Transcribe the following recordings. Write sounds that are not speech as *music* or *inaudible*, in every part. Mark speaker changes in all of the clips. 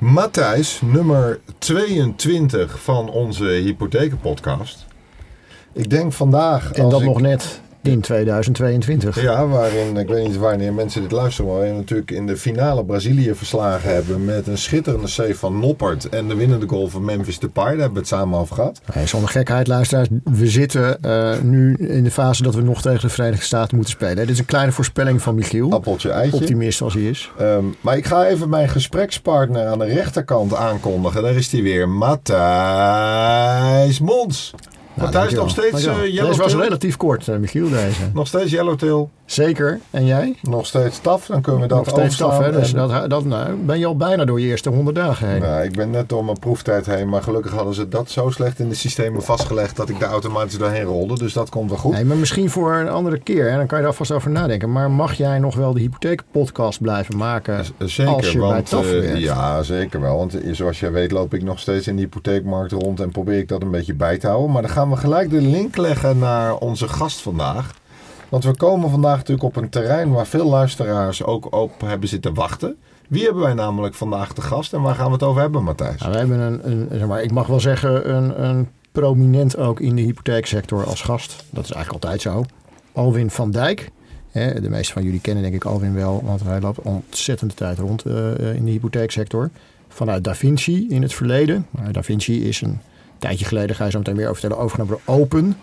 Speaker 1: Matthijs, nummer 22 van onze hypothekenpodcast. Ik denk vandaag.
Speaker 2: En dat
Speaker 1: ik-
Speaker 2: nog net in 2022.
Speaker 1: Ja, waarin, ik weet niet wanneer mensen dit luisteren, maar natuurlijk in de finale Brazilië verslagen hebben met een schitterende save van Noppert en de winnende goal van Memphis Depay. Daar hebben we het samen over gehad.
Speaker 2: Nee, zonder gekheid, luisteraars. We zitten eh, nu in de fase dat we nog tegen de Verenigde Staten moeten spelen. Dit is een kleine voorspelling van Michiel.
Speaker 1: Appeltje, eitje.
Speaker 2: Optimist als hij is.
Speaker 1: Ehm, maar ik ga even mijn gesprekspartner aan de rechterkant aankondigen. Daar is hij weer, Matthijs Mons. Matthijs, nog steeds uh,
Speaker 2: Deze was
Speaker 1: Yellowtail?
Speaker 2: relatief kort, eh, Michiel, deze.
Speaker 1: Nog steeds Yellowtail?
Speaker 2: Zeker. En jij?
Speaker 1: Nog steeds taf? Dan kunnen we dat
Speaker 2: Nog steeds
Speaker 1: overslaan.
Speaker 2: hè? Dus
Speaker 1: En-
Speaker 2: dat, dat, nou, ben je al bijna door je eerste 100 dagen heen.
Speaker 1: Nou, ik ben net door mijn proeftijd heen, maar gelukkig hadden ze dat zo slecht in de systemen vastgelegd dat ik daar automatisch doorheen rolde. Dus dat komt wel goed.
Speaker 2: Nee, maar misschien voor een andere keer. Hè? Dan kan je er alvast over nadenken. Maar mag jij nog wel de hypotheekpodcast blijven maken
Speaker 1: Zeker,
Speaker 2: als je bij
Speaker 1: want
Speaker 2: TAF
Speaker 1: eh,
Speaker 2: werkt?
Speaker 1: ja, zeker wel. Want eh, zoals jij weet loop ik nog steeds in de hypotheekmarkt rond en probeer ik dat een beetje bij te houden. Maar dan gaan we gelijk de link leggen naar onze gast vandaag. Want we komen vandaag natuurlijk op een terrein waar veel luisteraars ook op hebben zitten wachten. Wie hebben wij namelijk vandaag te gast en waar gaan we het over hebben, Matthijs?
Speaker 2: Nou, we hebben een, een, zeg maar, ik mag wel zeggen, een, een prominent ook in de hypotheeksector als gast. Dat is eigenlijk altijd zo. Alwin van Dijk. De meeste van jullie kennen denk ik Alwin wel, want hij loopt ontzettende tijd rond eh, eh, in de hypotheeksector. Vanuit Da Vinci in het verleden. Da Vinci is een tijdje geleden, ga je zo meteen meer over vertellen, overgenomen door Open.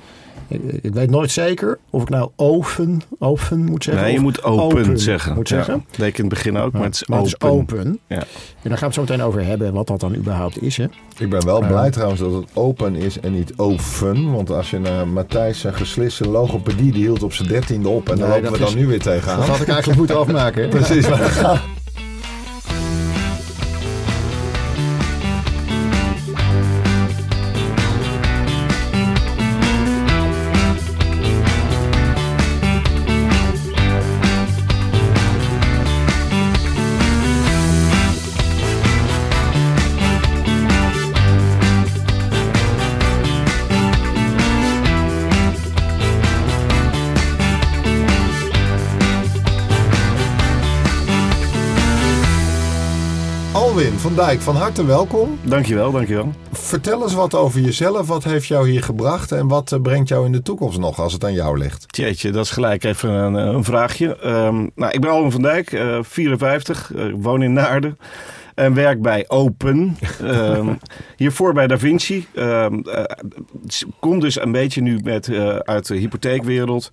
Speaker 2: Ik, weet nooit zeker of ik nou open, open moet zeggen.
Speaker 3: Nee, je moet open, zeggen.
Speaker 2: Moet
Speaker 3: Ja,
Speaker 2: zeggen.
Speaker 3: dat deed ik in het begin ook, maar het is
Speaker 2: Maar
Speaker 3: open.
Speaker 2: het is open.
Speaker 3: Ja.
Speaker 2: En daar gaan we het zo meteen over hebben, wat dat dan überhaupt is. Hè?
Speaker 1: Ik ben wel
Speaker 2: Ja.
Speaker 1: blij trouwens dat het open is en niet open. Want als je naar Matthijs zijn geslisse logopedie, die hield op zijn dertiende op. En daar
Speaker 2: Nee,
Speaker 1: lopen we dan
Speaker 2: is-
Speaker 1: nu weer tegenaan.
Speaker 2: Dat had ik eigenlijk moeten afmaken. hè? *laughs*
Speaker 1: Precies, maar Dijk, van harte welkom.
Speaker 3: Dankjewel, dankjewel.
Speaker 1: Vertel eens wat over jezelf. Wat heeft jou hier gebracht en wat eh, brengt jou in de toekomst nog als het aan jou ligt?
Speaker 3: Jeetje, dat is gelijk even een, eh, een vraagje. Ehm, nou, ik ben Alwin van Dijk, eh, 54, eh, woon in Naarden. En werk bij Open. *laughs* Ehm, hiervoor bij Da Vinci. Ehm eh, komt dus een beetje nu met, uit de hypotheekwereld.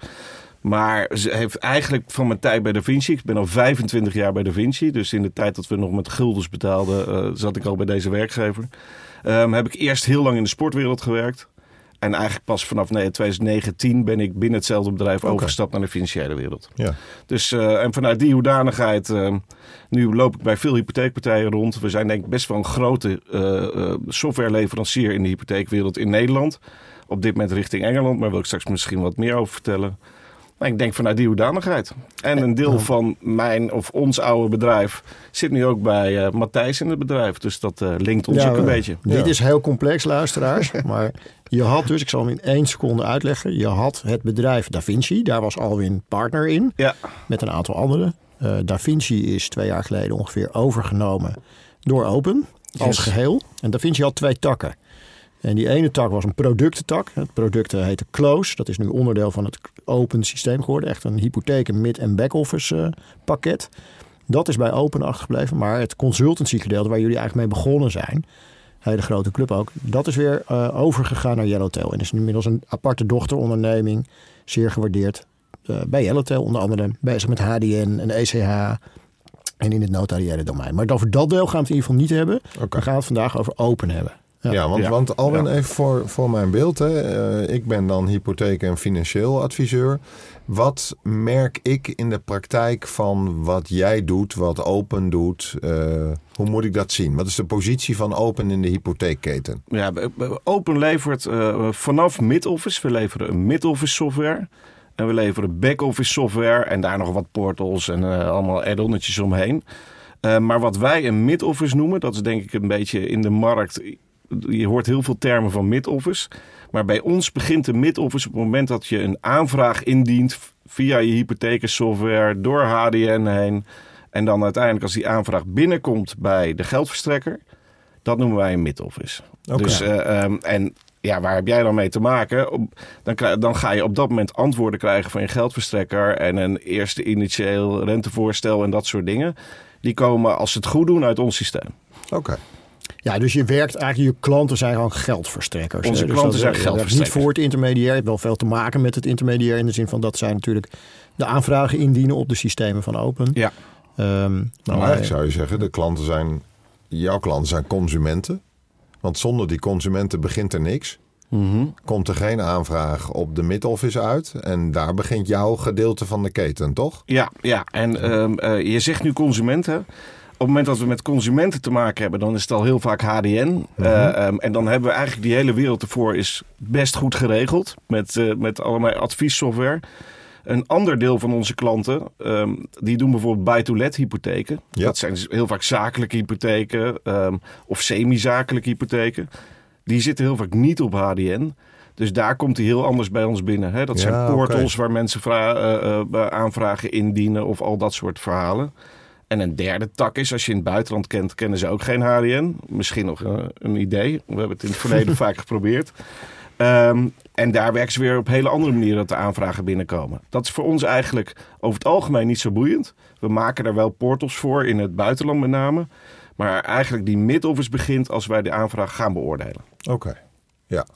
Speaker 3: Maar ze heeft eigenlijk van mijn tijd bij Da Vinci. Ik ben al 25 jaar bij Da Vinci. Dus in de tijd dat we nog met guldens betaalden, eh, zat ik al bij deze werkgever. Ehm, heb ik eerst heel lang in de sportwereld gewerkt. En eigenlijk pas vanaf nee, 2019 ben ik binnen hetzelfde bedrijf overgestapt naar de financiële wereld.
Speaker 1: Ja.
Speaker 3: Dus, eh, en vanuit die hoedanigheid, eh, nu loop ik bij veel hypotheekpartijen rond. We zijn denk ik best wel een grote eh, softwareleverancier in de hypotheekwereld in Nederland. Op dit moment richting Engeland, maar daar wil ik straks misschien wat meer over vertellen. Maar ik denk vanuit die hoedanigheid. En een deel van mijn of ons oude bedrijf zit nu ook bij eh, Matthijs in het bedrijf. Dus dat eh, linkt ons
Speaker 2: Ja,
Speaker 3: ook een beetje.
Speaker 2: Dit
Speaker 1: Ja.
Speaker 2: is heel complex, luisteraars. *laughs* maar je had dus, ik zal hem in één seconde uitleggen. Je had het bedrijf Da Vinci. Daar was Alwin partner in.
Speaker 3: Ja,
Speaker 2: Met een aantal anderen. Eh da Vinci is twee jaar geleden ongeveer overgenomen door Open. Als
Speaker 3: Yes.
Speaker 2: geheel. En Da Vinci had twee takken. En die ene tak was een productentak. Het product eh, heette Close. Dat is nu onderdeel van het open systeem geworden. Echt een hypotheken mid- en back-office eh, pakket. Dat is bij Open achtergebleven. Maar het consultancy gedeelte waar jullie eigenlijk mee begonnen zijn. Hele grote club ook. Dat is weer eh, overgegaan naar Yellowtail. En is nu inmiddels een aparte dochteronderneming. Zeer gewaardeerd bij Yellowtail. Onder andere bezig met HDN en ECH. En in het notariële domein. Maar over dat deel gaan we het in ieder geval niet hebben.
Speaker 1: Oké.
Speaker 2: We gaan het vandaag over open hebben.
Speaker 1: Ja, want,
Speaker 3: Ja.
Speaker 1: want Alwin,
Speaker 3: Ja.
Speaker 1: even voor, voor mijn beeld. Hè. Eh, ik ben dan hypotheek- en financieel adviseur. Wat merk ik in de praktijk van wat jij doet, wat Open doet? Eh, hoe moet ik dat zien? Wat is de positie van Open in de hypotheekketen?
Speaker 3: Ja, Open levert eh, vanaf mid-office. We leveren een mid-office software. En we leveren back-office software. En daar nog wat portals en eh, allemaal add-onnetjes omheen. Eh, maar wat wij een mid-office noemen, dat is denk ik een beetje in de markt. Je hoort heel veel termen van mid-office. Maar bij ons begint de mid-office op het moment dat je een aanvraag indient via je hypothekensoftware door HDN heen. En dan uiteindelijk als die aanvraag binnenkomt bij de geldverstrekker, dat noemen wij een mid-office.
Speaker 1: Oké.
Speaker 3: Dus, eh, ehm, en ja, waar heb jij dan mee te maken? Dan, dan ga je op dat moment antwoorden krijgen van je geldverstrekker en een eerste initieel rentevoorstel en dat soort dingen. Die komen, als ze het goed doen, uit ons systeem.
Speaker 1: Oké.
Speaker 2: Ja, dus je werkt eigenlijk, je klanten zijn gewoon geldverstrekkers.
Speaker 3: Onze
Speaker 2: hè? Dus
Speaker 3: klanten
Speaker 2: dat-
Speaker 3: zijn
Speaker 2: werkt
Speaker 3: geldverstrekkers.
Speaker 2: Niet voor het intermediair. Je hebt wel veel te maken met het intermediair. In de zin van dat zij natuurlijk de aanvragen indienen op de systemen van Open.
Speaker 3: Ja.
Speaker 2: Ehm,
Speaker 1: Nou,
Speaker 2: maar-
Speaker 1: eigenlijk zou je zeggen, de klanten zijn, jouw klanten zijn consumenten. Want zonder die consumenten begint er niks. Komt er geen aanvraag op de mid-office uit. En daar begint jouw gedeelte van de keten, toch?
Speaker 3: Ja, ja. en ehm, eh, je zegt nu consumenten. Op het moment dat we met consumenten te maken hebben, dan is het al heel vaak HDN. Eh, ehm, en dan hebben we eigenlijk die hele wereld ervoor is best goed geregeld. Met, eh, met allerlei adviessoftware. Een ander deel van onze klanten, ehm, die doen bijvoorbeeld buy-to-let hypotheken.
Speaker 1: Ja.
Speaker 3: Dat zijn dus heel vaak zakelijke hypotheken ehm, of semi-zakelijke hypotheken. Die zitten heel vaak niet op HDN. Dus daar komt hij heel anders bij ons binnen. Hè? Dat
Speaker 1: Ja,
Speaker 3: zijn portals waar mensen vra- eh, aanvragen indienen of al dat soort verhalen. En een derde tak is, als je in het buitenland kent, kennen ze ook geen HDN. Misschien nog eh, een idee. We hebben het in het verleden *laughs* vaak geprobeerd. Ehm, en daar werken ze weer op hele andere manieren dat de aanvragen binnenkomen. Dat is voor ons eigenlijk over het algemeen niet zo boeiend. We maken daar wel portals voor, in het buitenland met name. Maar eigenlijk die mid-office begint als wij de aanvraag gaan beoordelen.
Speaker 1: Oké. Ja.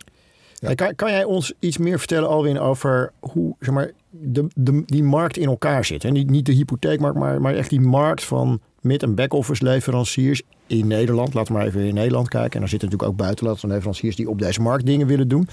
Speaker 2: Kan, kan jij ons iets meer vertellen, Alwin, over hoe zeg maar, de, de, die markt in elkaar zit? En niet, niet de hypotheekmarkt, maar, maar echt die markt van mid- en back-office leveranciers in Nederland. Laten we maar even in Nederland kijken. En dan zitten natuurlijk ook buitenlandse leveranciers die op deze markt dingen willen doen.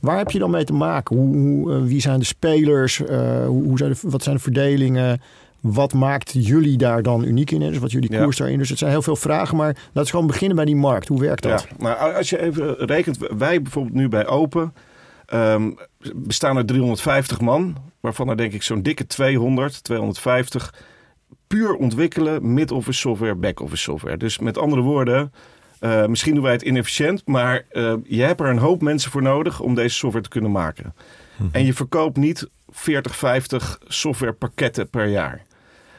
Speaker 2: Waar heb je dan mee te maken? Hoe, hoe, eh, wie zijn de spelers? Eh, hoe, hoe zijn de, wat zijn de verdelingen? Wat maakt jullie daar dan uniek in? Dus wat jullie
Speaker 3: Ja.
Speaker 2: koers daarin? Dus het zijn heel veel vragen, maar laten we gewoon beginnen bij die markt. Hoe werkt dat?
Speaker 3: Ja, maar als je even rekent, wij bijvoorbeeld nu bij Open ehm, bestaan er 350 man, waarvan er denk ik zo'n dikke 200, 250 puur ontwikkelen mid-office software, back-office software. Dus met andere woorden, eh, misschien doen wij het inefficiënt, maar eh, je hebt er een hoop mensen voor nodig om deze software te kunnen maken. En je verkoopt niet 40, 50 softwarepakketten per jaar.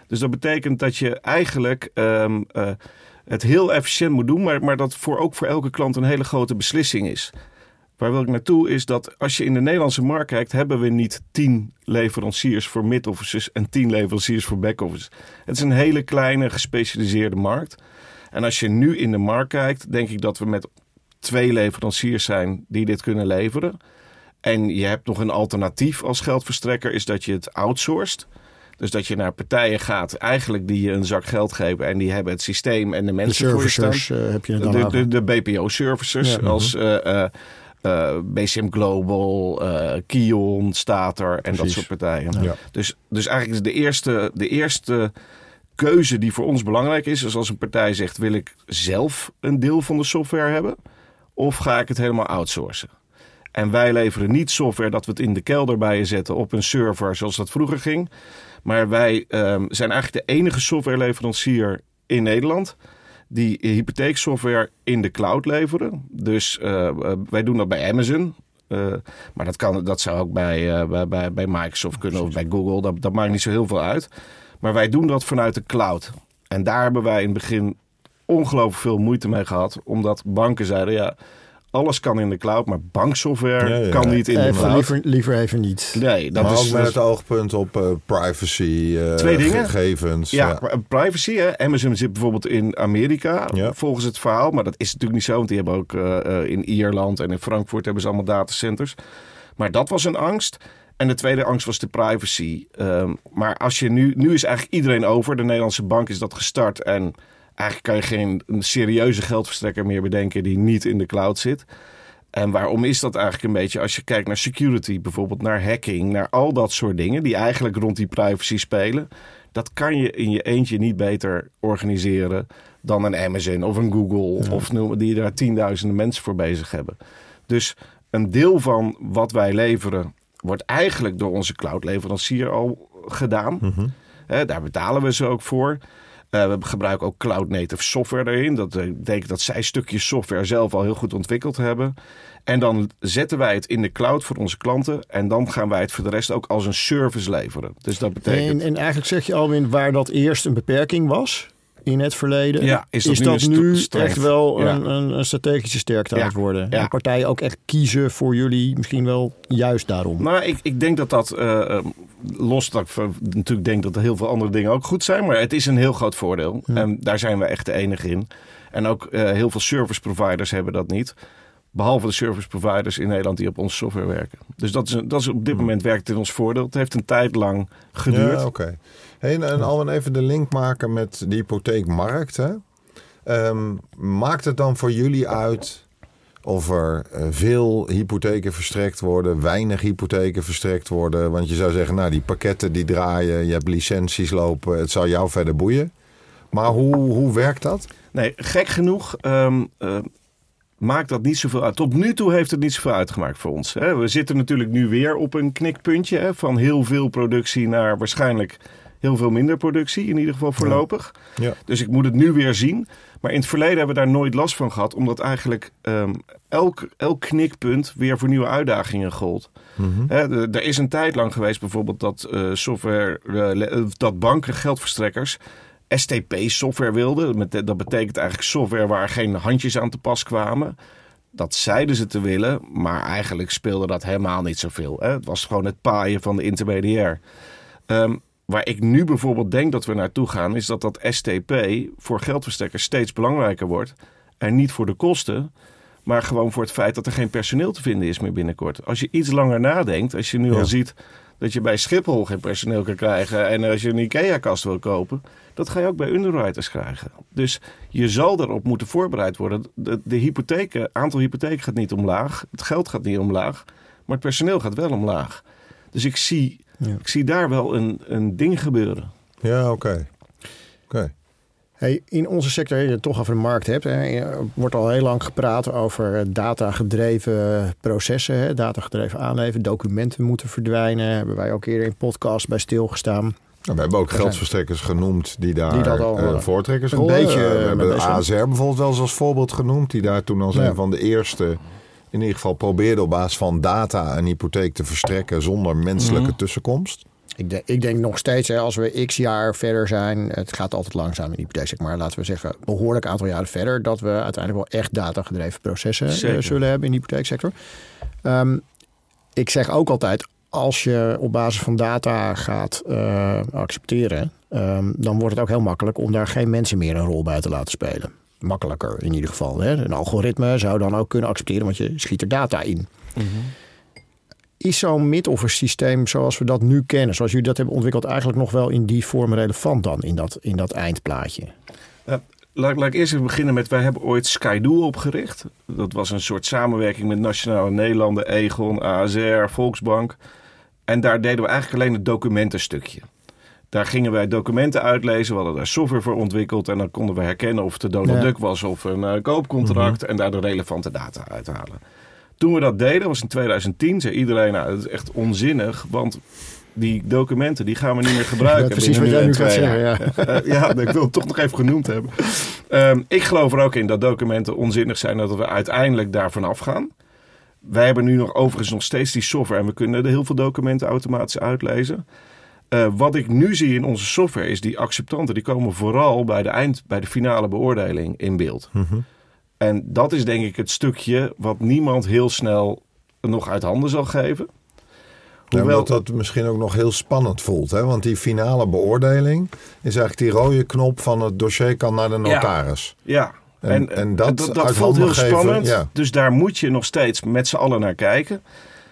Speaker 3: Dus dat betekent dat je eigenlijk ehm, eh, het heel efficiënt moet doen, maar, maar dat voor, ook voor elke klant een hele grote beslissing is. Waar wil ik naartoe is dat als je in de Nederlandse markt kijkt, hebben we niet 10 leveranciers voor mid-offices en 10 leveranciers voor back-offices. Het is een hele kleine gespecialiseerde markt. En als je nu in de markt kijkt, denk ik dat we met twee leveranciers zijn die dit kunnen leveren. En je hebt nog een alternatief als geldverstrekker, is dat je het outsourced. Dus dat je naar partijen gaat, eigenlijk die je een zak geld geven en die hebben het systeem en de
Speaker 2: De
Speaker 3: mensen voor je staan.
Speaker 2: eh, heb je dan
Speaker 3: De, de, de BPO-services
Speaker 2: Ja.
Speaker 3: als eh, eh, eh, BCM Global, eh, Kion, Stater en dat soort partijen.
Speaker 1: Ja.
Speaker 3: Dus, dus eigenlijk is de eerste, de eerste keuze die voor ons belangrijk is, is als een partij zegt: wil ik zelf een deel van de software hebben of ga ik het helemaal outsourcen? En wij leveren niet software dat we het in de kelder bij je zetten op een server zoals dat vroeger ging. Maar wij ehm, zijn eigenlijk de enige softwareleverancier in Nederland die hypotheeksoftware in de cloud leveren. Dus eh, wij doen dat bij Amazon. Eh, maar dat, kan, dat zou ook bij, bij, bij, bij Microsoft kunnen of bij Google. Dat, dat maakt niet zo heel veel uit. Maar wij doen dat vanuit de cloud. En daar hebben wij in het begin ongelooflijk veel moeite mee gehad. Omdat banken zeiden, ja, alles kan in de cloud, maar banksoftware
Speaker 1: Ja, ja,
Speaker 3: kan niet in de
Speaker 2: Even
Speaker 3: cloud.
Speaker 2: liever, liever even niet.
Speaker 3: Nee, dat
Speaker 1: maar
Speaker 3: is,
Speaker 1: ook met
Speaker 3: dat
Speaker 1: het oogpunt op eh, privacy, eh,
Speaker 3: Twee dingen.
Speaker 1: gegevens.
Speaker 3: Ja, privacy. Hè? Amazon zit bijvoorbeeld in Amerika,
Speaker 1: Ja.
Speaker 3: volgens het verhaal. Maar dat is natuurlijk niet zo, want die hebben ook eh, eh, in Ierland en in Frankfurt hebben ze allemaal datacenters. Maar dat was een angst. En de tweede angst was de privacy. Ehm, maar als je nu, nu is eigenlijk iedereen over. De Nederlandse bank is dat gestart. En eigenlijk kan je geen een serieuze geldverstrekker meer bedenken die niet in de cloud zit. En waarom is dat eigenlijk een beetje? Als je kijkt naar security, bijvoorbeeld naar hacking, naar al dat soort dingen die eigenlijk rond die privacy spelen. Dat kan je in je eentje niet beter organiseren dan een Amazon of een Google of noem, die daar tienduizenden mensen voor bezig hebben. Dus een deel van wat wij leveren wordt eigenlijk door onze cloud-leverancier al gedaan. Hè, daar betalen we ze ook voor. Uh, we gebruiken ook cloud native software erin. Dat betekent dat zij stukjes software zelf al heel goed ontwikkeld hebben. En dan zetten wij het in de cloud voor onze klanten. En dan gaan wij het voor de rest ook als een service leveren. Dus dat betekent.
Speaker 2: En, en eigenlijk zeg je Alwin, waar dat eerst een beperking was in het verleden.
Speaker 3: Ja, is dat,
Speaker 2: is
Speaker 3: nu,
Speaker 2: dat nu echt wel een, een, strategische sterkte aan het worden?
Speaker 3: Ja.
Speaker 2: En partijen ook echt kiezen voor jullie misschien wel juist daarom?
Speaker 3: Nou, ik, ik denk dat dat, uh, los dat ik natuurlijk denk dat er heel veel andere dingen ook goed zijn, maar het is een heel groot voordeel. En daar zijn we echt de enige in. En ook uh, heel veel service providers hebben dat niet. Behalve de service providers in Nederland die op onze software werken. Dus dat is, dat is op dit moment werkt in ons voordeel. Het heeft een tijd lang geduurd.
Speaker 1: Ja, oké. Hey, en, en Alwin, even de link maken met de hypotheekmarkt. Hè? Um, maakt het dan voor jullie uit of er uh, veel hypotheken verstrekt worden, weinig hypotheken verstrekt worden? Want je zou zeggen, nou die pakketten die draaien, je hebt licenties lopen, het zou jou verder boeien. Maar hoe, hoe werkt dat?
Speaker 3: Nee, gek genoeg um, uh, maakt dat niet zoveel uit. Tot nu toe heeft het niet zoveel uitgemaakt voor ons. Hè. We zitten natuurlijk nu weer op een knikpuntje hè, van heel veel productie naar waarschijnlijk heel veel minder productie, in ieder geval voorlopig.
Speaker 1: Ja.
Speaker 3: Dus ik moet het nu weer zien. Maar in het verleden hebben we daar nooit last van gehad, omdat eigenlijk um, elk, elk knikpunt weer voor nieuwe uitdagingen gold.
Speaker 1: Mhm.
Speaker 3: He, er is een tijd lang geweest bijvoorbeeld dat uh, software, uh, dat banken, geldverstrekkers STP-software wilden. Dat betekent eigenlijk software waar geen handjes aan te pas kwamen. Dat zeiden ze te willen, maar eigenlijk speelde dat helemaal niet zoveel. Hè? Het was gewoon het paaien van de intermediair. Um, waar ik nu bijvoorbeeld denk dat we naartoe gaan, is dat dat STP voor geldverstrekkers steeds belangrijker wordt. En niet voor de kosten, maar gewoon voor het feit dat er geen personeel te vinden is meer binnenkort. Als je iets langer nadenkt, als je nu
Speaker 1: Ja.
Speaker 3: al ziet dat je bij Schiphol geen personeel kan krijgen en als je een IKEA-kast wil kopen, dat ga je ook bij underwriters krijgen. Dus je zal daarop moeten voorbereid worden. De, de hypotheken, aantal hypotheken gaat niet omlaag, het geld gaat niet omlaag, maar het personeel gaat wel omlaag. Dus ik zie,
Speaker 2: Ja.
Speaker 3: ik zie daar wel een, een ding gebeuren.
Speaker 1: Ja, oké. Oké.
Speaker 2: Hey, in onze sector, je het toch over de markt hebt, hè, er wordt al heel lang gepraat over datagedreven processen, hè, datagedreven aanleveren. Documenten moeten verdwijnen. Hebben wij ook eerder in podcast bij stilgestaan.
Speaker 1: Nou, we hebben ook geldverstrekkers genoemd die daar
Speaker 2: Die dat al,
Speaker 1: eh,
Speaker 2: eh,
Speaker 1: voortrekkersrollen.
Speaker 2: een beetje,
Speaker 1: Eh, we
Speaker 2: eh,
Speaker 1: hebben de. ASR bijvoorbeeld wel eens als voorbeeld genoemd. Die daar toen als
Speaker 2: Ja.
Speaker 1: een van de eerste in ieder geval probeerde op basis van data een hypotheek te verstrekken zonder menselijke
Speaker 3: Mhm.
Speaker 1: tussenkomst.
Speaker 2: Ik, denk- ik denk nog steeds, hè, als we x jaar verder zijn, het gaat altijd langzaam in de hypotheek, zeg maar laten we zeggen, een behoorlijk aantal jaren verder, dat we uiteindelijk wel echt datagedreven processen eh,
Speaker 3: Zeker.
Speaker 2: zullen hebben in de hypotheeksector. Ehm, ik zeg ook altijd, als je op basis van data gaat eh, accepteren, ehm, dan wordt het ook heel makkelijk om daar geen mensen meer een rol bij te laten spelen. Makkelijker in ieder geval. Hè. Een algoritme zou dan ook kunnen accepteren, want je schiet er data in. Is zo'n mid-office systeem zoals we dat nu kennen, zoals jullie dat hebben ontwikkeld, eigenlijk nog wel in die vorm relevant dan in dat, in dat eindplaatje?
Speaker 3: Laat, laat ik eerst even beginnen met, wij hebben ooit Skydoel opgericht. Dat was een soort samenwerking met Nationale Nederlanden, Egon, ASR, Volksbank. En daar deden we eigenlijk alleen het documentenstukje. Daar gingen wij documenten uitlezen, we hadden daar software voor ontwikkeld. En dan konden we herkennen of het de Donald
Speaker 2: Ja.
Speaker 3: Duck was of een eh, koopcontract. En daar de relevante data uithalen. Toen we dat deden, was in 2010, zei iedereen, nou dat is echt onzinnig. Want die documenten die gaan we niet meer *laughs* gebruiken.
Speaker 2: Ja, precies wat jij nu gaat zeggen.
Speaker 3: Eh, ja, *laughs* ik wil het toch nog even genoemd hebben. Ehm, ik geloof er ook in dat documenten onzinnig zijn, dat we uiteindelijk daarvan afgaan. Wij hebben nu nog overigens nog steeds die software en we kunnen er heel veel documenten automatisch uitlezen. Eh, wat ik nu zie in onze software is die acceptanten, die komen vooral bij de eind, bij de finale beoordeling in beeld. En dat is denk ik het stukje wat niemand heel snel nog uit handen zal geven. Hoewel,
Speaker 1: omdat dat misschien ook nog heel spannend voelt. Hè? Want die finale beoordeling is eigenlijk die rode knop van het dossier kan naar de notaris.
Speaker 3: ja,
Speaker 1: En-
Speaker 3: en,
Speaker 1: en dat
Speaker 3: dat, voelt heel
Speaker 1: geven,
Speaker 3: spannend.
Speaker 1: ja.
Speaker 3: Dus daar moet je nog steeds met z'n allen naar kijken.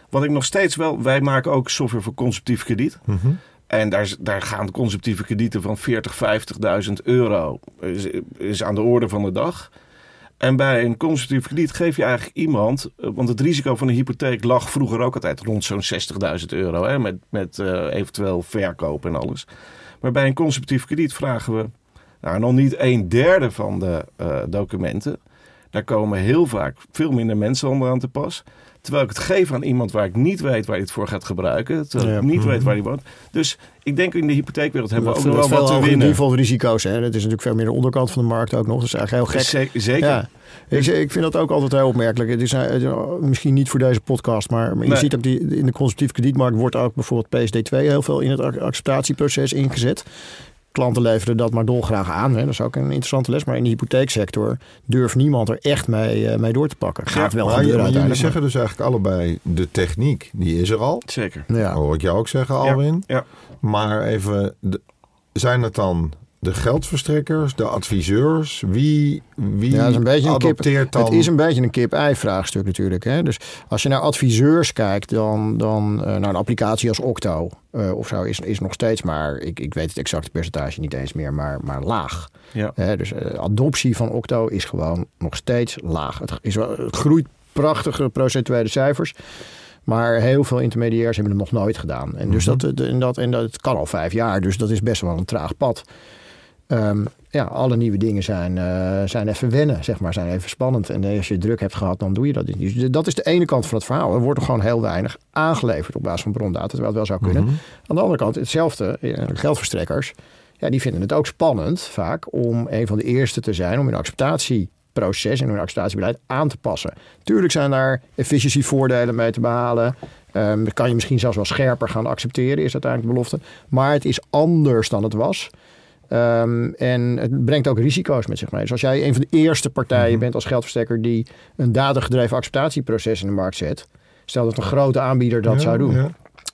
Speaker 3: Wat ik nog steeds wel, wij maken ook software voor conceptief krediet.
Speaker 1: Mhm.
Speaker 3: En daar, daar gaan conceptieve kredieten van 40, 50.000 euro. Is, is aan de orde van de dag. En bij een conceptief krediet geef je eigenlijk iemand. eh, Want het risico van een hypotheek lag vroeger ook altijd rond zo'n 60.000 euro. Hè, met met eh, eventueel verkoop en alles. Maar bij een conceptief krediet vragen we. Nou, nog niet een derde van de eh, documenten. Daar komen heel vaak veel minder mensen onder aan te pas. Terwijl ik het geef aan iemand waar ik niet weet waar hij het voor gaat gebruiken. Terwijl
Speaker 2: Ja.
Speaker 3: ik niet
Speaker 1: Mhm.
Speaker 3: weet waar hij woont. Dus ik denk in de hypotheekwereld hebben we ook nog wel wat te winnen.
Speaker 2: default risico's. Hè? Dat is natuurlijk veel meer de onderkant van de markt ook nog. Dat is eigenlijk heel gek.
Speaker 3: Zeker. zeker.
Speaker 2: Ja, ik, ik vind dat ook altijd heel opmerkelijk. Het is eh, misschien niet voor deze podcast, maar, maar je
Speaker 3: Nee.
Speaker 2: ziet ook die, in de consumptieve kredietmarkt wordt ook bijvoorbeeld PSD2 heel veel in het ac- acceptatieproces ingezet. Klanten leveren dat maar dolgraag aan. Hè. Dat is ook een interessante les. Maar in de hypotheeksector durft niemand er echt mee, eh, mee door te pakken. Gaat wel
Speaker 1: maar,
Speaker 2: gebeuren
Speaker 1: maar jullie zeggen dus eigenlijk allebei, de techniek, die is er al.
Speaker 3: Zeker.
Speaker 2: ja.
Speaker 1: Hoor ik jou ook zeggen, Alwin.
Speaker 3: Ja.
Speaker 1: Maar even, de- zijn het dan de geldverstrekkers, de adviseurs? Wie, wie
Speaker 2: Ja, dat is een beetje een kip.
Speaker 1: dan?
Speaker 2: Het is een beetje een kip-ei-vraagstuk natuurlijk. Hè? Dus als je naar adviseurs kijkt, dan, dan eh, nou, een applicatie als Octo eh, of zo is, is nog steeds maar, ik, ik weet het exacte percentage niet eens meer, maar, maar laag.
Speaker 3: Ja.
Speaker 2: Hè? Dus eh, adoptie van Octo is gewoon nog steeds laag. Het, is wel, het groeit prachtige procentuele cijfers. Maar heel veel intermediairs hebben het nog nooit gedaan. En, dus
Speaker 1: Mhm.
Speaker 2: dat, en, dat, en dat het kan al vijf jaar. Dus dat is best wel een traag pad. Ehm, ja, alle nieuwe dingen zijn, eh, zijn even wennen, zeg maar, zijn even spannend. En als je druk hebt gehad, dan doe je dat niet. Dus dat is de ene kant van het verhaal. Er wordt gewoon heel weinig aangeleverd op basis van brondata, terwijl het wel zou kunnen.
Speaker 1: Mhm.
Speaker 2: Aan de andere kant, hetzelfde, eh, geldverstrekkers, ja, die vinden het ook spannend vaak om een van de eerste te zijn om hun acceptatieproces en hun acceptatiebeleid aan te passen. Tuurlijk zijn daar efficiëntievoordelen mee te behalen. Dat kan je misschien zelfs wel scherper gaan accepteren, is uiteindelijk de belofte. Maar het is anders dan het was. Ehm, en het brengt ook risico's met zich mee. Dus als jij een van de eerste partijen bent als geldverstrekker die een datagedreven acceptatieproces in de markt zet. Stel dat een grote aanbieder dat
Speaker 1: Ja,
Speaker 2: zou doen
Speaker 1: ja.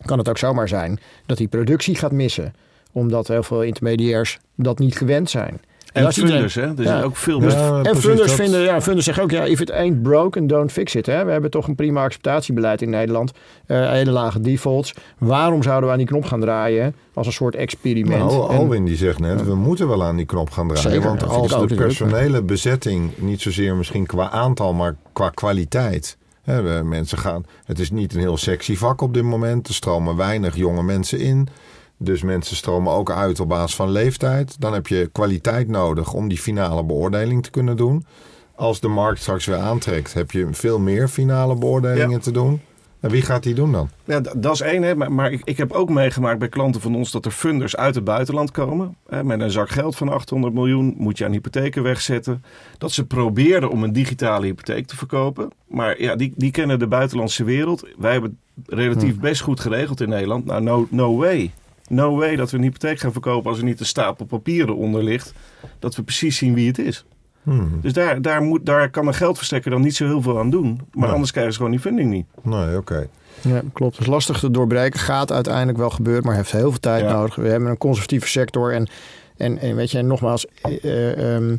Speaker 2: kan het ook zomaar zijn dat die productie gaat missen. Omdat heel veel intermediairs dat niet gewend zijn.
Speaker 3: En
Speaker 2: als
Speaker 3: funders, hè? Er
Speaker 2: Ja.
Speaker 3: is ook veel
Speaker 1: Ja,
Speaker 2: en funders,
Speaker 1: dat-
Speaker 2: vinden, ja, funders zeggen ook, ja, if it ain't broken, don't fix it. Hè? We hebben toch een prima acceptatiebeleid in Nederland. Eh, hele lage defaults. Waarom zouden we aan die knop gaan draaien als een soort experiment?
Speaker 1: Nou,
Speaker 2: En-
Speaker 1: Alwin die zegt net, we moeten wel aan die knop gaan draaien.
Speaker 2: Zeker,
Speaker 1: want als de personele bezetting, niet zozeer misschien qua aantal, maar qua kwaliteit. Hè, mensen gaan, het is niet een heel sexy vak op dit moment. Er stromen weinig jonge mensen in. Dus mensen stromen ook uit op basis van leeftijd. Dan heb je kwaliteit nodig om die finale beoordeling te kunnen doen. Als de markt straks weer aantrekt, heb je veel meer finale beoordelingen
Speaker 3: Ja.
Speaker 1: te doen. En wie gaat die doen dan?
Speaker 3: Ja, dat is één. Hè. Maar, maar ik, ik heb ook meegemaakt bij klanten van ons dat er funders uit het buitenland komen. Hè, met een zak geld van 800 miljoen moet je aan hypotheken wegzetten. Dat ze probeerden om een digitale hypotheek te verkopen. Maar ja, die, die kennen de buitenlandse wereld. Wij hebben het relatief best goed geregeld in Nederland. Nou, no, no way. No way dat we een hypotheek gaan verkopen als er niet een stapel papieren onder ligt. Dat we precies zien wie het is.
Speaker 1: Hmm,
Speaker 3: Dus daar, daar, moet, daar kan een geldverstrekker dan niet zo heel veel aan doen. Maar
Speaker 1: Nee.
Speaker 3: anders krijgen ze gewoon die funding niet.
Speaker 1: nee, oké.
Speaker 2: Ja, klopt. Het is lastig te doorbreken. Gaat uiteindelijk wel gebeuren, maar heeft heel veel tijd
Speaker 3: Ja.
Speaker 2: nodig. We hebben een conservatieve sector. En, en, en weet je, en nogmaals, eh, eh, ehm,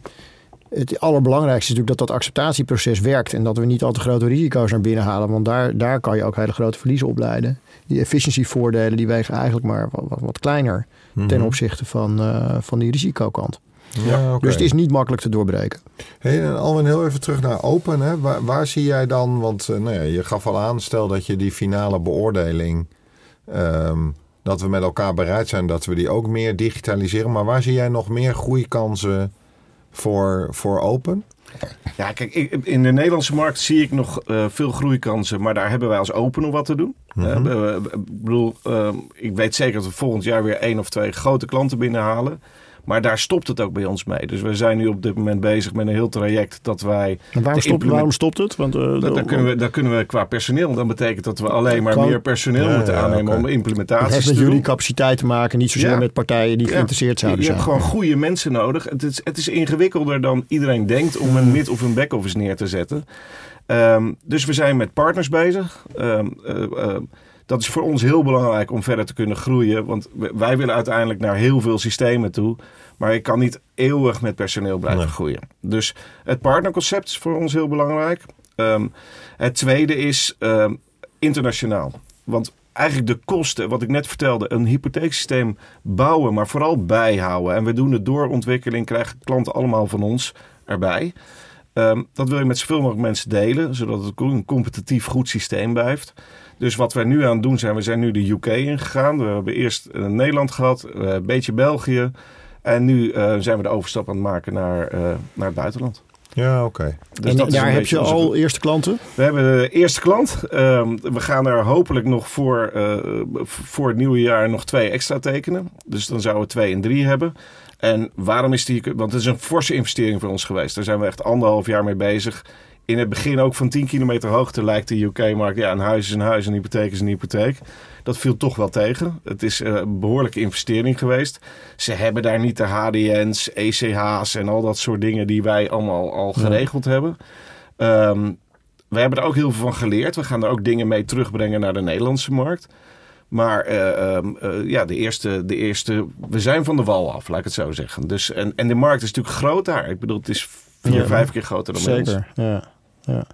Speaker 2: het allerbelangrijkste is natuurlijk dat dat acceptatieproces werkt. En dat we niet al te grote risico's naar binnen halen. Want daar, daar kan je ook hele grote verliezen opleiden. Die efficiëntievoordelen die wegen eigenlijk maar wat, wat, wat kleiner ten
Speaker 1: Mhm.
Speaker 2: opzichte van, eh, van die risicokant.
Speaker 1: Ja.
Speaker 2: Dus het is niet makkelijk te doorbreken.
Speaker 1: Hey, en Alwin, heel even terug naar Open. Hè. Waar, waar zie jij dan, want eh, nou ja, je gaf al aan, stel dat je die finale beoordeling, ehm, dat we met elkaar bereid zijn dat we die ook meer digitaliseren. Maar waar zie jij nog meer groeikansen voor, voor Open?
Speaker 3: Ja, kijk, in de Nederlandse markt zie ik nog eh, veel groeikansen, maar daar hebben wij als Open nog wat te doen.
Speaker 1: Mhm.
Speaker 3: Eh, ik bedoel, ehm, ik weet zeker dat we volgend jaar weer één of twee grote klanten binnenhalen. Maar daar stopt het ook bij ons mee. Dus we zijn nu op dit moment bezig met een heel traject dat wij.
Speaker 2: En waarom, stopt, waarom stopt het? Want, eh,
Speaker 3: Dat, daar,
Speaker 2: de-
Speaker 3: kunnen we, daar kunnen we qua personeel. Dan betekent dat we alleen maar
Speaker 2: Kan-
Speaker 3: meer personeel
Speaker 1: Ja,
Speaker 3: moeten aannemen om
Speaker 2: Het
Speaker 3: implementaties
Speaker 2: heeft
Speaker 3: te
Speaker 2: met jullie
Speaker 3: doen.
Speaker 2: capaciteit te maken, niet zozeer
Speaker 3: Ja.
Speaker 2: met partijen die
Speaker 3: Ja.
Speaker 2: geïnteresseerd zouden
Speaker 3: je hebt
Speaker 2: zijn.
Speaker 3: gewoon goede mensen nodig. Het is, het is ingewikkelder dan iedereen denkt om een mid- of een back-office neer te zetten. Ehm, dus we zijn met partners bezig. Ehm, eh, eh, dat is voor ons heel belangrijk om verder te kunnen groeien. Want wij willen uiteindelijk naar heel veel systemen toe. Maar ik kan niet eeuwig met personeel blijven
Speaker 1: Nee.
Speaker 3: groeien. Dus het partnerconcept is voor ons heel belangrijk. Ehm, het tweede is ehm, internationaal. Want eigenlijk de kosten, wat ik net vertelde, een hypotheeksysteem bouwen, maar vooral bijhouden. En we doen het door ontwikkeling, krijgen klanten allemaal van ons erbij. Ehm, dat wil je met zoveel mogelijk mensen delen, zodat het een competitief goed systeem blijft. Dus wat wij nu aan het doen zijn, we zijn nu de UK ingegaan. We hebben eerst eh, Nederland gehad, eh, een beetje België. En nu eh, zijn we de overstap aan het maken naar, eh, naar het buitenland.
Speaker 1: Ja, oké.
Speaker 3: Dus
Speaker 2: en
Speaker 3: dat
Speaker 2: daar heb je
Speaker 3: onze-
Speaker 2: al eerste klanten?
Speaker 3: We hebben de eerste klant. Ehm, we gaan er hopelijk nog voor, eh, voor het nieuwe jaar nog twee extra tekenen. Dus dan zouden we twee en drie hebben. En waarom is die? Want het is een forse investering voor ons geweest. Daar zijn we echt anderhalf jaar mee bezig. In het begin ook van 10 kilometer hoogte lijkt de UK-markt... ja, een huis is een huis, een hypotheek is een hypotheek. Dat viel toch wel tegen. Het is eh, een behoorlijke investering geweest. Ze hebben daar niet de HDN's, ECH's en al dat soort dingen... die wij allemaal al geregeld hebben. Ehm, we hebben er ook heel veel van geleerd. We gaan er ook dingen mee terugbrengen naar de Nederlandse markt. Maar eh, ehm, eh, ja, de eerste, de eerste, we zijn van de wal af, laat ik het zo zeggen. Dus, en, en de markt is natuurlijk groot daar. Ik bedoel, het is vier,
Speaker 2: Ja.
Speaker 3: vijf keer groter dan.
Speaker 2: Zeker, ja. ja.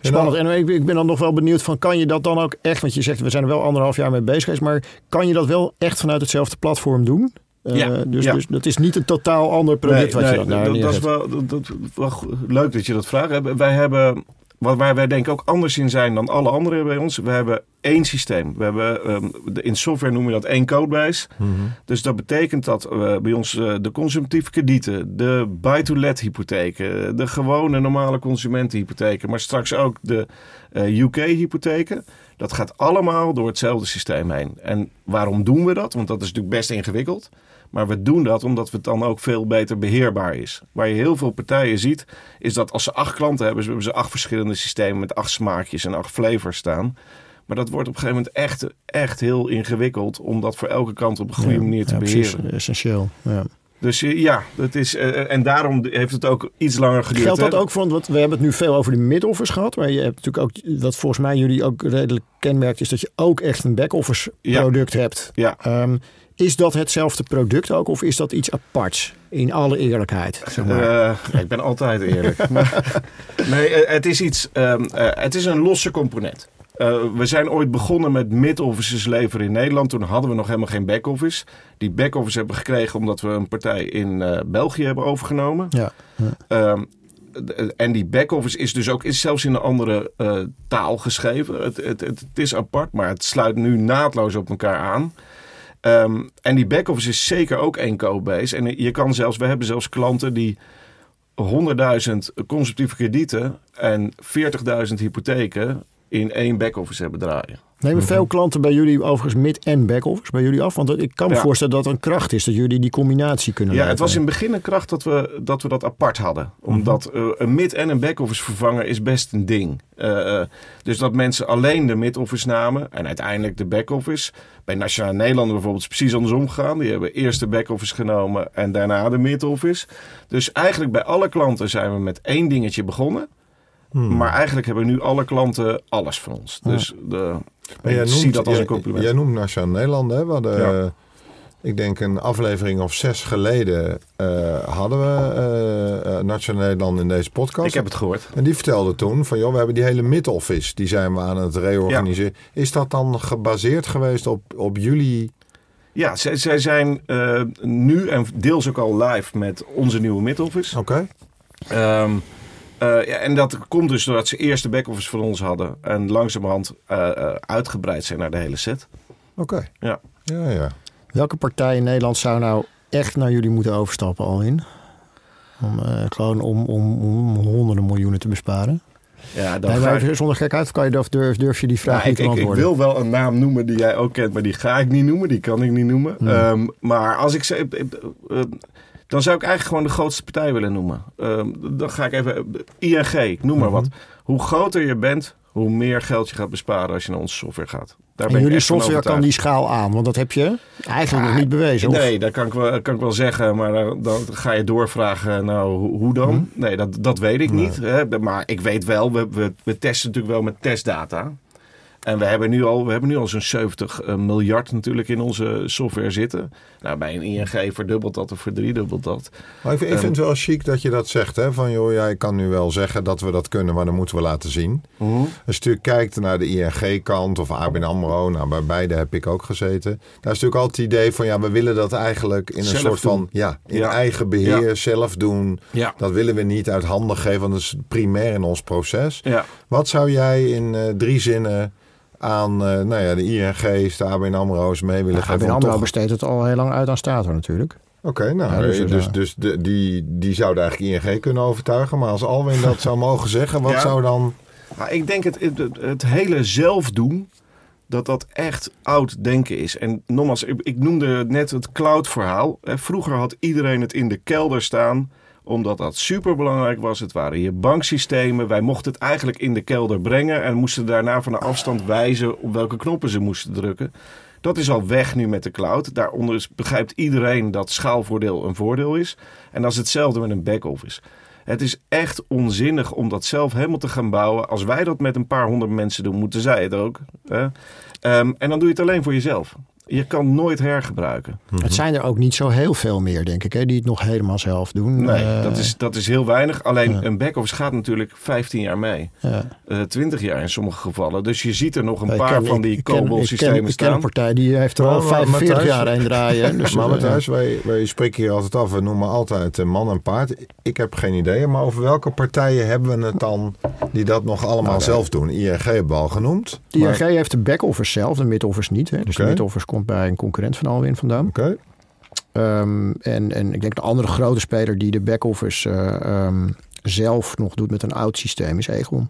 Speaker 2: Spannend. En ik, ik ben dan nog wel benieuwd van, kan je dat dan ook echt, want je zegt we zijn er wel anderhalf jaar mee bezig geweest, maar kan je dat wel echt vanuit hetzelfde platform doen? Eh,
Speaker 3: Ja,
Speaker 2: dus,
Speaker 3: ja.
Speaker 2: dus dat is niet een totaal ander product wat je dan
Speaker 3: dat, dat is wel, dat, dat- wel leuk dat je dat vraagt. Wij- Wij hebben, wat, waar wij denk ik ook anders in zijn dan alle anderen bij ons. We hebben één systeem. We hebben, ehm, de- in software noemen we dat één codebase. Dus dat betekent dat eh, bij ons eh, de consumptieve kredieten, de buy-to-let hypotheken, de gewone normale consumentenhypotheken, maar straks ook de UK hypotheken. Dat gaat allemaal door hetzelfde systeem heen. En waarom doen we dat? Want dat is natuurlijk best ingewikkeld. Maar we doen dat omdat het dan ook veel beter beheerbaar is. Waar je heel veel partijen ziet, is dat als ze acht klanten hebben, ze hebben ze acht verschillende systemen met acht smaakjes en acht flavors staan. Maar dat wordt op een gegeven moment echt, echt heel ingewikkeld om dat voor elke kant op een goede
Speaker 2: Ja,
Speaker 3: manier te
Speaker 2: ja,
Speaker 3: beheren.
Speaker 2: Precies, essentieel. Ja.
Speaker 3: Dus eh, ja, dat is, eh, en daarom heeft het ook iets langer geduurd.
Speaker 2: Geldt dat
Speaker 3: hè?
Speaker 2: ook voor, want we hebben het nu veel over de mid-office gehad, maar je hebt natuurlijk ook, wat volgens mij jullie ook redelijk kenmerkt, is dat je ook echt een back-office
Speaker 3: Ja.
Speaker 2: product hebt.
Speaker 3: Ja,
Speaker 2: Ehm, is dat hetzelfde product ook of is dat iets aparts? In alle eerlijkheid. Zeg maar.
Speaker 3: Eh, ja, ik ben altijd eerlijk. Maar, *laughs* nee, eh, het is iets. ehm, eh, het is een losse component. Eh, we zijn ooit begonnen met mid-offices leveren in Nederland. Toen hadden we nog helemaal geen back-office. Die back-office hebben we gekregen omdat we een partij in eh, België hebben overgenomen.
Speaker 2: ja.
Speaker 3: Ehm, d- en die back-office is dus ook is zelfs in een andere eh, taal geschreven. Het, het, het, het is apart, maar het sluit nu naadloos op elkaar aan. Ehm, en die back-office is zeker ook één codebase. En je kan zelfs, we hebben zelfs klanten die 100.000 consumptieve kredieten en 40.000 hypotheken in één back-office hebben draaien.
Speaker 2: Nemen veel klanten bij jullie overigens mid- en back-office bij jullie af? Want ik kan me
Speaker 3: Ja.
Speaker 2: voorstellen dat het een kracht is dat jullie die combinatie kunnen
Speaker 3: Ja, het was in het begin een kracht dat we dat, we dat apart hadden. Omdat eh, een mid- en een back-office vervangen is best een ding. Eh, eh, dus dat mensen alleen de mid-office namen en uiteindelijk de back-office. Bij Nationale Nederlanden bijvoorbeeld is het precies andersom gegaan. Die hebben eerst de back-office genomen en daarna de mid-office. Dus eigenlijk bij alle klanten zijn we met één dingetje begonnen. Maar eigenlijk hebben nu alle klanten alles van ons. Dus de,
Speaker 1: Maar jij
Speaker 3: ik zie
Speaker 1: noemt,
Speaker 3: dat als een compliment.
Speaker 1: Jij noemt Nationale Nederland. Hè?
Speaker 3: Ja.
Speaker 1: eh, ik denk een aflevering of zes geleden eh, hadden we eh, eh, Nationale Nederland in deze podcast.
Speaker 3: ik heb het gehoord.
Speaker 1: En die vertelde toen van, joh, we hebben die hele mid-office, die zijn we aan het reorganiseren. Is dat dan gebaseerd geweest op, op jullie...
Speaker 3: Ja, zij, zij zijn eh, nu en deels ook al live met onze nieuwe mid-office.
Speaker 1: Oké.
Speaker 3: Ehm, eh, ja, en dat komt dus doordat ze eerst de back-office van ons hadden. En langzamerhand eh, eh, uitgebreid zijn naar de hele set.
Speaker 1: Oké.
Speaker 3: Ja.
Speaker 1: Ja, ja.
Speaker 2: Welke partij in Nederland zou nou echt naar jullie moeten overstappen al in? Om, eh, gewoon om, om, om honderden miljoenen te besparen.
Speaker 3: Ja, dan
Speaker 2: Nee,
Speaker 3: ga ik,
Speaker 2: zonder gekheid, kan je, of durf, durf je die vraag
Speaker 3: Ja,
Speaker 2: niet
Speaker 3: ik,
Speaker 2: te
Speaker 3: ik, ik wil wel een naam noemen die jij ook kent, maar die ga ik niet noemen. Die kan ik niet noemen. Ehm, maar als ik eh, eh, dan zou ik eigenlijk gewoon de grootste partij willen noemen. Ehm, dan ga ik even, ING, ik noem maar
Speaker 2: Mhm.
Speaker 3: wat. Hoe groter je bent, hoe meer geld je gaat besparen als je naar onze software gaat. Daar
Speaker 2: en
Speaker 3: ben
Speaker 2: jullie software kan die schaal aan, want dat heb je eigenlijk nog niet bewezen. of?
Speaker 3: Nee, dat kan ik wel, kan ik wel zeggen, maar dan, dan ga je doorvragen, nou, hoe, dan?
Speaker 2: Mhm.
Speaker 3: Nee, dat, dat weet ik niet. Hè? Maar ik weet wel, we, we, we testen natuurlijk wel met testdata. En we hebben nu al, we hebben nu al zo'n 70 eh, miljard natuurlijk in onze software zitten. Nou, bij een ING verdubbelt dat of verdriedubbelt dat.
Speaker 1: Maar ik, vind- vind het wel chic dat je dat zegt. Hè? Van joh, jij kan nu wel zeggen dat we dat kunnen, maar dan moeten we laten zien. Als je natuurlijk kijkt naar de ING-kant of ABN AMRO, nou, bij beide heb ik ook gezeten. Daar is natuurlijk altijd het idee van, ja, we willen dat eigenlijk in een
Speaker 3: Zelf
Speaker 1: soort van, ja, in
Speaker 3: Ja.
Speaker 1: eigen beheer,
Speaker 3: Ja.
Speaker 1: zelf doen.
Speaker 3: Ja.
Speaker 1: Dat willen we niet uit handen geven, want dat is primair in ons proces. Wat zou jij in eh, drie zinnen aan eh, nou ja, de ING's, de ABN AMRO's mee willen
Speaker 2: Ja,
Speaker 1: geven?
Speaker 2: ABN AMRO
Speaker 1: toch-
Speaker 2: besteedt het al heel lang uit aan Stater natuurlijk.
Speaker 1: Oké, nou,
Speaker 2: Ja, dus,
Speaker 1: dus,
Speaker 2: eh,
Speaker 1: dus, de, die, die zouden eigenlijk ING kunnen overtuigen. Maar als Alwin dat zou *laughs* mogen zeggen, wat
Speaker 3: Ja.
Speaker 1: zou dan...
Speaker 3: Maar ik denk het, het, het hele zelf doen, dat dat echt oud denken is. En nogmaals, ik, ik noemde net het cloud verhaal. Eh, Vroeger had iedereen het in de kelder staan omdat dat super belangrijk was. Het waren je banksystemen. Wij mochten het eigenlijk in de kelder brengen en moesten daarna van een afstand wijzen op welke knoppen ze moesten drukken. Dat is al weg nu met de cloud. Daaronder is- begrijpt iedereen dat schaalvoordeel een voordeel is. En dat is hetzelfde met een back-office. Het is echt onzinnig om dat zelf helemaal te gaan bouwen. Als wij dat met een paar honderd mensen doen, moeten zij het ook. Hè? Ehm, en dan doe je het alleen voor jezelf. Je kan nooit hergebruiken.
Speaker 2: Het zijn er ook niet zo heel veel meer, denk ik, hè, die het nog helemaal zelf doen.
Speaker 3: Nee,
Speaker 2: Eh,
Speaker 3: dat, is, dat is heel weinig. Alleen
Speaker 2: ja.
Speaker 3: een back-office gaat natuurlijk 15 jaar mee.
Speaker 2: ja.
Speaker 3: Eh 20 jaar in sommige gevallen. Dus je ziet er nog een
Speaker 2: Ik
Speaker 3: paar
Speaker 2: ken-
Speaker 3: van die
Speaker 2: ik ken-
Speaker 3: COBOL-systemen
Speaker 2: Ik ken
Speaker 3: staan.
Speaker 2: een partij die heeft er al
Speaker 1: Maar- maar-
Speaker 2: 45
Speaker 1: Matthijs-
Speaker 2: jaar heen draaien. Dus, *laughs*
Speaker 1: maar
Speaker 2: eh,
Speaker 1: Matthijs, wij, wij spreken hier altijd af. We noemen altijd eh, man en paard. Ik heb geen idee. Maar over welke partijen hebben we het dan die dat nog allemaal
Speaker 2: Nou,
Speaker 1: zelf doen? ING hebben we al genoemd.
Speaker 2: De
Speaker 1: Maar-
Speaker 2: ING heeft de back-office zelf, de mid-office niet. Hè. Dus de mid-office komt bij een concurrent van Alwin vandaan.
Speaker 1: Oké.
Speaker 2: Ehm, en, en ik denk de andere grote speler die de back-office eh, ehm, zelf nog doet met een oud systeem is Egon.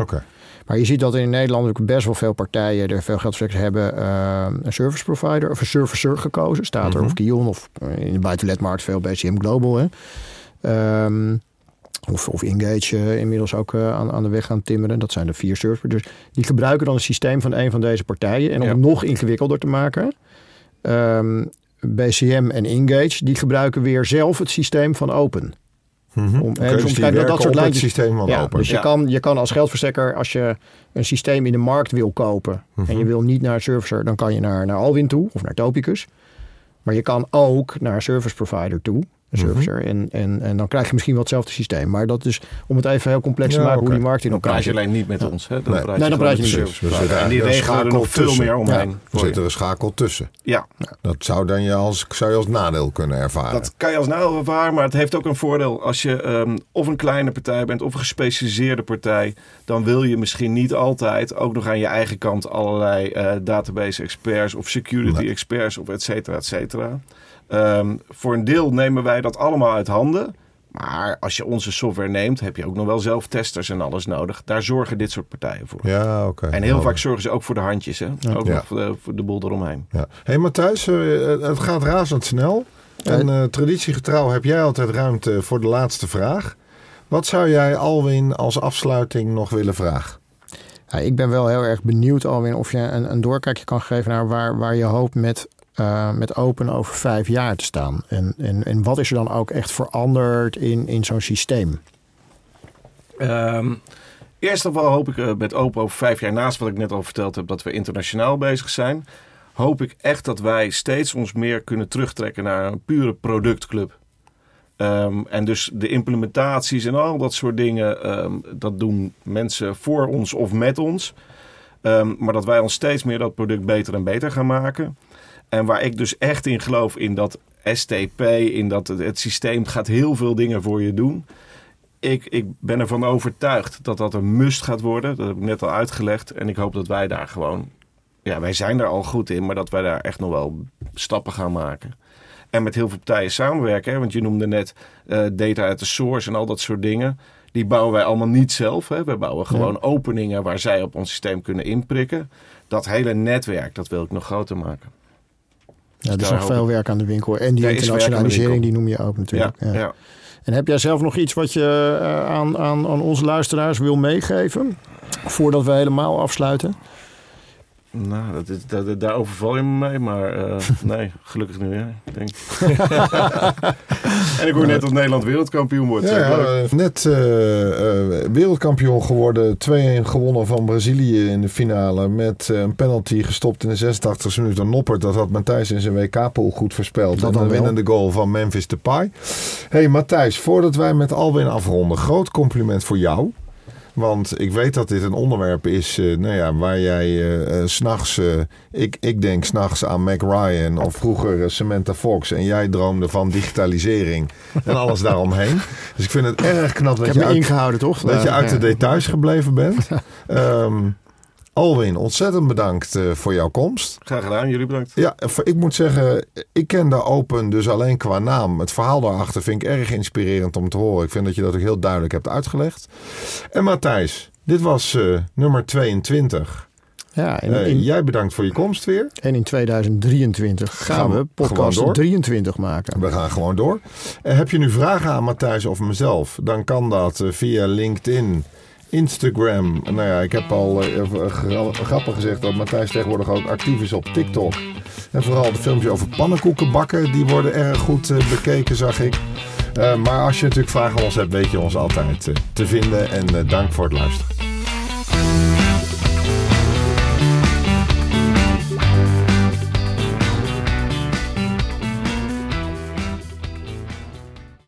Speaker 1: Oké.
Speaker 2: Maar je ziet dat in Nederland ook best wel veel partijen er veel geld voor hebben ehm, een service provider of een servicer gekozen. Staat er
Speaker 1: Mhm.
Speaker 2: of Kion of eh, in de buitenletmarkt veel BCM Global. Hè. Of, of Engage eh, inmiddels ook eh, aan, aan de weg gaan timmeren. Dat zijn de vier service Dus die gebruiken dan het systeem van een van deze partijen. En om
Speaker 3: Ja.
Speaker 2: het nog ingewikkelder te maken... ehm, BCM en Engage, die gebruiken weer zelf het systeem van Open.
Speaker 1: Mhm.
Speaker 2: Om- dus dat soort lijntjes-
Speaker 1: systeem van
Speaker 2: Ja,
Speaker 1: open.
Speaker 2: dus je, kan, je kan als geldverstrekker, als je een systeem in de markt wil kopen
Speaker 1: Mhm.
Speaker 2: en je wil niet naar een servicer, dan kan je naar, naar Alwin toe of naar Topicus. Maar je kan ook naar een service provider toe,
Speaker 1: Mhm.
Speaker 2: servicer, en, en, en dan krijg je misschien wel hetzelfde systeem. Maar dat is om het even heel complex te
Speaker 1: Ja,
Speaker 2: maken hoe die markt in
Speaker 3: Dan
Speaker 2: elkaar
Speaker 3: praat je alleen niet met
Speaker 2: Ja.
Speaker 3: ons. Hè? Dan
Speaker 1: Nee.
Speaker 3: praat
Speaker 2: Nee, dan praat je
Speaker 3: met
Speaker 2: niet
Speaker 3: de
Speaker 2: met
Speaker 1: ons.
Speaker 3: En die regelen er
Speaker 1: een
Speaker 3: nog veel
Speaker 1: schakel
Speaker 3: meer omheen.
Speaker 2: Ja.
Speaker 1: Er zit er een schakel tussen.
Speaker 3: Ja,
Speaker 1: Dat zou, dan je als, zou je als nadeel kunnen ervaren.
Speaker 3: dat kan je als nadeel ervaren, maar het heeft ook een voordeel. Als je ehm, of een kleine partij bent of een gespecialiseerde partij, dan wil je misschien niet altijd ook nog aan je eigen kant allerlei eh, database experts of security
Speaker 1: Nee.
Speaker 3: experts of et cetera, et cetera. Ehm, voor een deel nemen wij dat allemaal uit handen. Maar als je onze software neemt, heb je ook nog wel zelf testers en alles nodig. Daar zorgen dit soort partijen voor.
Speaker 1: Ja, oké.
Speaker 3: En heel vaak zorgen ze ook voor de handjes, hè? ook
Speaker 1: Ja.
Speaker 3: nog voor de, voor de boel eromheen.
Speaker 1: Ja. hey Matthijs, eh, het gaat razendsnel. En eh, traditiegetrouw heb jij altijd ruimte voor de laatste vraag. Wat zou jij Alwin als afsluiting nog willen vragen?
Speaker 2: Ja, ik ben wel heel erg benieuwd, Alwin, of je een, een doorkijkje kan geven naar waar, waar je hoopt met, eh, met Open over vijf jaar te staan. En, en, en wat is er dan ook echt veranderd in, in zo'n systeem?
Speaker 3: Ehm, eerst of al hoop ik eh, met Open over vijf jaar, naast wat ik net al verteld heb, dat we internationaal bezig zijn. Hoop ik echt dat wij steeds ons meer kunnen terugtrekken naar een pure productclub. Ehm, en dus de implementaties en al dat soort dingen, ehm, dat doen mensen voor ons of met ons. Maar dat wij ons steeds meer dat product beter en beter gaan maken. En waar ik dus echt in geloof, in dat STP, in dat het, het systeem gaat heel veel dingen voor je doen. Ik, ik ben ervan overtuigd dat dat een must gaat worden. Dat heb ik net al uitgelegd. En ik hoop dat wij daar gewoon... Ja, wij zijn er al goed in, maar dat wij daar echt nog wel stappen gaan maken. En met heel veel partijen samenwerken. Hè? Want je noemde net eh, data uit de source en al dat soort dingen. Die bouwen wij allemaal niet zelf. Hè? We bouwen gewoon openingen waar zij op ons systeem kunnen inprikken. Dat hele netwerk, dat wil ik nog groter maken.
Speaker 2: Ja, er is nog veel werk aan de winkel. En die internationalisering, die noem je ook natuurlijk. Ja.
Speaker 3: ja.
Speaker 2: En heb jij zelf nog iets wat je eh, aan, aan, aan onze luisteraars wil meegeven? Voordat we helemaal afsluiten?
Speaker 3: Nou, dat is, dat, daar overval je me mee, maar eh, *laughs* nee, gelukkig nu denk ik. *laughs* en ik hoor net dat Nederland wereldkampioen wordt.
Speaker 1: Ja, ja, eh, net eh, eh, wereldkampioen geworden. 2-1 gewonnen van Brazilië in de finale. Met een penalty gestopt in de 86e minuut door Noppert. Dat had Matthijs in zijn WK-pool goed voorspeld.
Speaker 2: Dat
Speaker 1: en
Speaker 2: dan
Speaker 1: een winnende goal van Memphis Depay. hey Matthijs, voordat wij met Alwin afronden. Groot compliment voor jou. Want ik weet dat dit een onderwerp is eh, nou ja, waar jij eh, s'nachts... ik, ik denk s'nachts aan Mac Ryan of vroeger Samantha Fox. En jij droomde van digitalisering en alles daaromheen. Dus ik vind het erg knap dat je uit,
Speaker 2: ingehouden, toch?
Speaker 1: dat je uit de details gebleven bent. *laughs* Ehm, Alwin, ontzettend bedankt eh, voor jouw komst.
Speaker 3: Graag gedaan, jullie bedankt.
Speaker 1: Ja, ik moet zeggen, ik ken de Open dus alleen qua naam. Het verhaal daarachter vind ik erg inspirerend om te horen. Ik vind dat je dat ook heel duidelijk hebt uitgelegd. En Matthijs, dit was uh, nummer 22.
Speaker 2: Ja, en,
Speaker 1: Uh,
Speaker 2: in,
Speaker 1: jij bedankt voor je komst weer.
Speaker 2: en in 2023 gaan,
Speaker 1: Gaan we
Speaker 2: podcast
Speaker 1: gewoon door.
Speaker 2: 23 maken.
Speaker 1: We gaan gewoon door. Eh, heb je nu vragen aan Matthijs of mezelf? Dan kan dat eh, via LinkedIn, Instagram. Nou ja, ik heb al eh, grappig gezegd dat Matthijs tegenwoordig ook actief is op TikTok. En vooral de filmpjes over pannenkoeken bakken, die worden erg goed eh, bekeken, zag ik. Eh, maar als je natuurlijk vragen aan ons hebt, weet je ons altijd te vinden. En dank voor het luisteren.